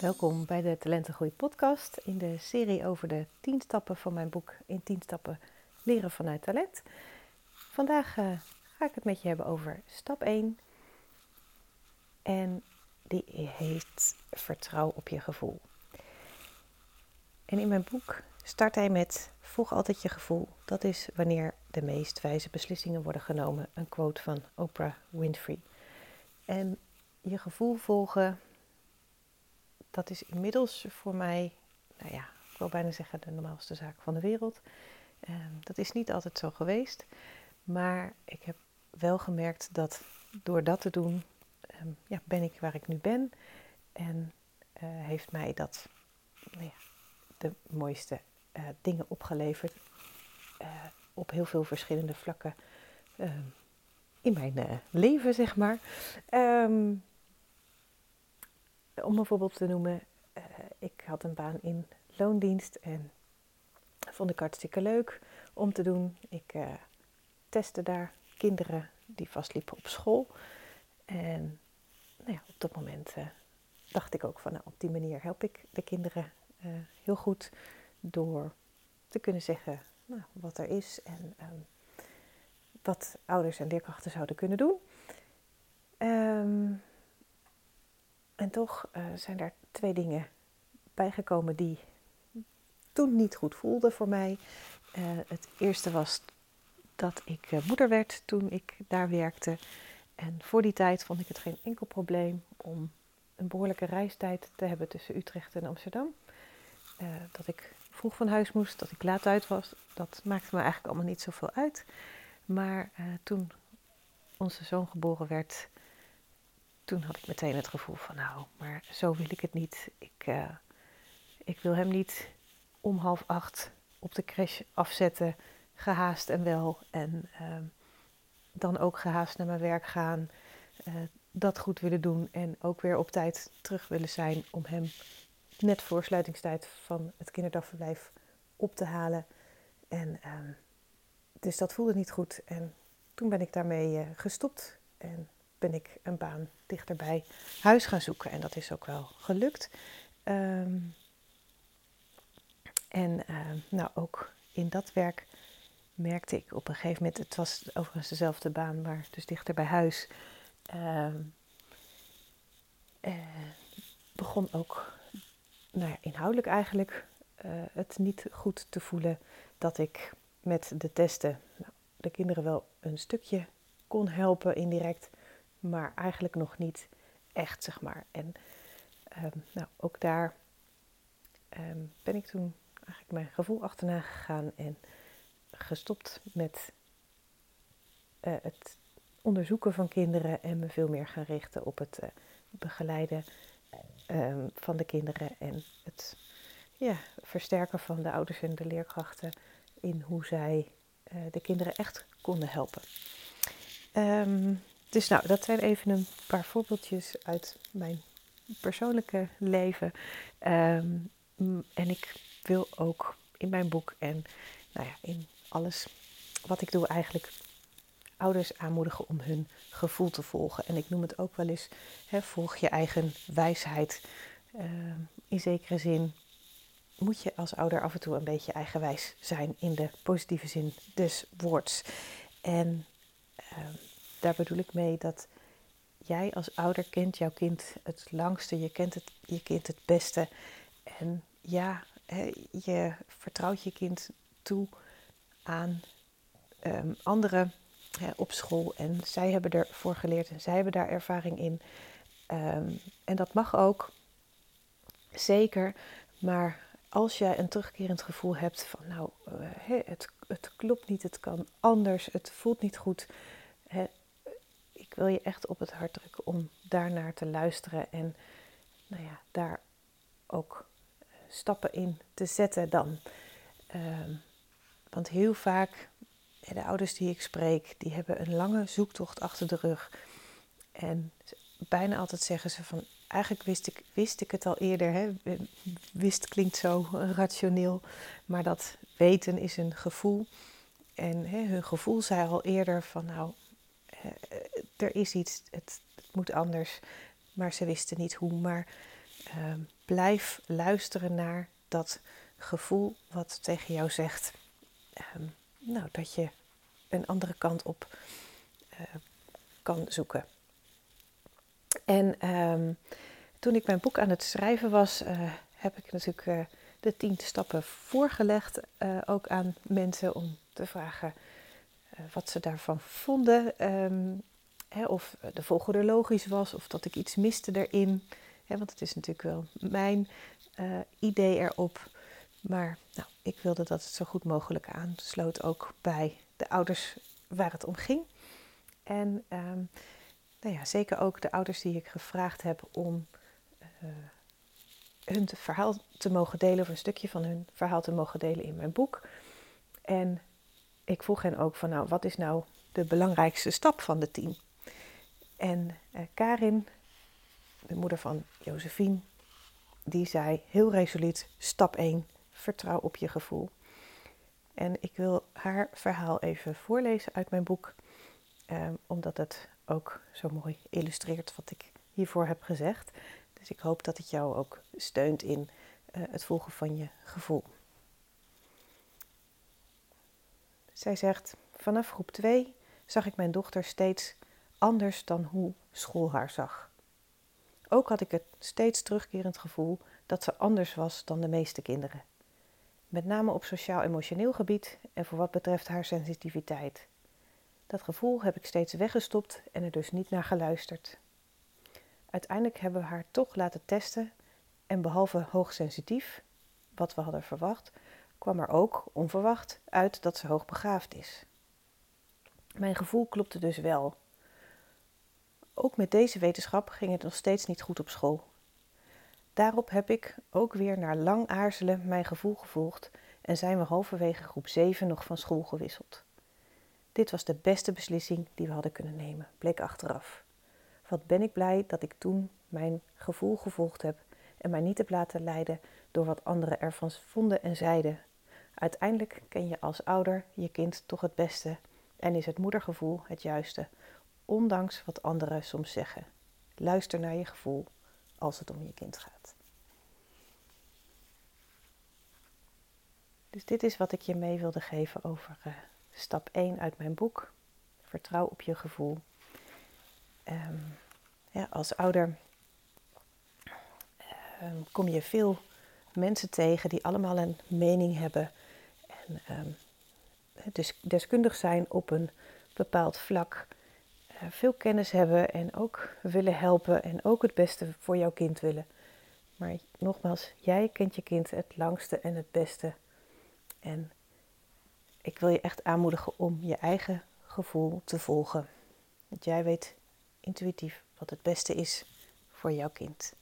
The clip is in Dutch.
Welkom bij de Talentengroei podcast in de serie over de 10 stappen van mijn boek in 10 stappen leren vanuit talent. Vandaag uh, ga ik het met je hebben over stap 1 en die heet vertrouw op je gevoel. En in mijn boek start hij met volg altijd je gevoel. Dat is wanneer de meest wijze beslissingen worden genomen. Een quote van Oprah Winfrey. En je gevoel volgen dat is inmiddels voor mij, nou ja, ik wil bijna zeggen de normaalste zaak van de wereld. Ehm, dat is niet altijd zo geweest, maar ik heb wel gemerkt dat door dat te doen, ehm, ja, ben ik waar ik nu ben. En uh, heeft mij dat nou ja, de mooiste uh, dingen opgeleverd uh, op heel veel verschillende vlakken ehm, in mijn leven, zeg maar. Om een voorbeeld te noemen, uh, ik had een baan in loondienst en vond ik hartstikke leuk om te doen. Ik uh, testte daar kinderen die vastliepen op school. En nou ja, op dat moment dacht ik ook van, nou, op die manier help ik de kinderen heel goed door te kunnen zeggen nou, wat er is en um, wat ouders en leerkrachten zouden kunnen doen. Um, en toch uh, zijn daar twee dingen bijgekomen die toen niet goed voelden voor mij. Uh, het eerste was dat ik uh, moeder werd toen ik daar werkte. En voor die tijd vond ik het geen enkel probleem om een behoorlijke reistijd te hebben tussen Utrecht en Amsterdam. dat ik vroeg van huis moest, dat ik laat uit was, dat maakte me eigenlijk allemaal niet zoveel uit. Maar toen onze zoon geboren werd, toen had ik meteen het gevoel van nou, maar zo wil ik het niet. Ik, uh, ik wil hem niet om half acht op de crash afzetten, gehaast en wel. En uh, dan ook gehaast naar mijn werk gaan, uh, dat goed willen doen en ook weer op tijd terug willen zijn om hem net voor sluitingstijd van het kinderdagverblijf op te halen. En ehm, dus dat voelde niet goed. En toen ben ik daarmee gestopt. En ben ik een baan dichter bij huis gaan zoeken. En dat is ook wel gelukt. Um, en uh, nou, ook in dat werk merkte ik op een gegeven moment, het was overigens dezelfde baan, maar dus dichter bij huis, uh, uh, begon ook nou inhoudelijk eigenlijk eh, het niet goed te voelen dat ik met de testen nou, de kinderen wel een stukje kon helpen indirect, maar eigenlijk nog niet echt, zeg maar. En um, nou, ook daar um, ben ik toen eigenlijk mijn gevoel achterna gegaan en gestopt met uh, het onderzoeken van kinderen en me veel meer gaan richten op het uh, begeleiden um, van de kinderen en het ja, versterken van de ouders en de leerkrachten in hoe zij uh, de kinderen echt konden helpen. Dus nou, dat zijn even een paar voorbeeldjes uit mijn persoonlijke leven. Um, en ik wil ook in mijn boek en nou ja, in alles wat ik doe eigenlijk ouders aanmoedigen om hun gevoel te volgen. En ik noem het ook wel eens, volg je eigen wijsheid. Uh, in zekere zin moet je als ouder af en toe een beetje eigenwijs zijn in de positieve zin des woords. En uh, daar bedoel ik mee dat jij als ouder kent jouw kind het langste, je kent het, je kind het beste. En ja, je vertrouwt je kind toe aan um, anderen op school. En zij hebben ervoor geleerd en zij hebben daar ervaring in. Um, en dat mag ook, zeker. Maar als jij een terugkerend gevoel hebt van, nou, uh, het, het klopt niet, het kan anders, het voelt niet goed ik wil je echt op het hart drukken om daarnaar te luisteren en nou ja, daar ook eh, stappen in te zetten dan. Uh, want heel vaak, de ouders die ik spreek, die hebben een lange zoektocht achter de rug. En bijna altijd zeggen ze van, eigenlijk wist ik, wist ik het al eerder. Hè? Wist klinkt zo rationeel, maar dat weten is een gevoel. En hè, hun gevoel zei al eerder van, nou, er is iets, het, moet anders. Maar ze wisten niet hoe. Maar uh, blijf luisteren naar dat gevoel wat tegen jou zegt ehm, nou, dat je een andere kant op uh, kan zoeken. En ehm, toen ik mijn boek aan het schrijven was, uh, heb ik natuurlijk de tien stappen voorgelegd, ook aan mensen om te vragen wat ze daarvan vonden. Um, hè, of de volgorde logisch was, of dat ik iets miste erin. Hè, want het is natuurlijk wel mijn idee erop. Maar nou, ik wilde dat het zo goed mogelijk aansloot ook bij de ouders waar het om ging. En um, nou ja, zeker ook de ouders die ik gevraagd heb om uh, hun verhaal te mogen delen, of een stukje van hun verhaal te mogen delen in mijn boek. En ik vroeg hen ook van, nou, wat is nou de belangrijkste stap van de tien? En uh, Karin, de moeder van Josephine, die zei heel resoluut, stap 1, vertrouw op je gevoel. En ik wil haar verhaal even voorlezen uit mijn boek, ehm, omdat het ook zo mooi illustreert wat ik hiervoor heb gezegd. Dus ik hoop dat het jou ook steunt in uh, het volgen van je gevoel. Zij zegt: Vanaf groep 2 zag ik mijn dochter steeds anders dan hoe school haar zag. Ook had ik het steeds terugkerend gevoel dat ze anders was dan de meeste kinderen met name op sociaal-emotioneel gebied en voor wat betreft haar sensitiviteit. Dat gevoel heb ik steeds weggestopt en er dus niet naar geluisterd. Uiteindelijk hebben we haar toch laten testen en behalve hoogsensitief, wat we hadden verwacht, kwam er ook, onverwacht, uit dat ze hoogbegaafd is. Mijn gevoel klopte dus wel. Ook met deze wetenschap ging het nog steeds niet goed op school. Daarop heb ik ook weer na lang aarzelen mijn gevoel gevolgd en zijn we halverwege groep 7 nog van school gewisseld. Dit was de beste beslissing die we hadden kunnen nemen, bleek achteraf. Wat ben ik blij dat ik toen mijn gevoel gevolgd heb en mij niet heb laten leiden door wat anderen ervan vonden en zeiden. Uiteindelijk ken je als ouder je kind toch het beste en is het moedergevoel het juiste, ondanks wat anderen soms zeggen. Luister naar je gevoel als het om je kind gaat. Dus dit is wat ik je mee wilde geven over uh, stap 1 uit mijn boek. Vertrouw op je gevoel. Um, ja, als ouder um, kom je veel mensen tegen die allemaal een mening hebben en um, dus deskundig zijn op een bepaald vlak. Eh, veel kennis hebben en ook willen helpen en ook het beste voor jouw kind willen. Maar nogmaals, jij kent je kind het langste en het beste. En ik wil je echt aanmoedigen om je eigen gevoel te volgen. Want jij weet intuïtief wat het beste is voor jouw kind.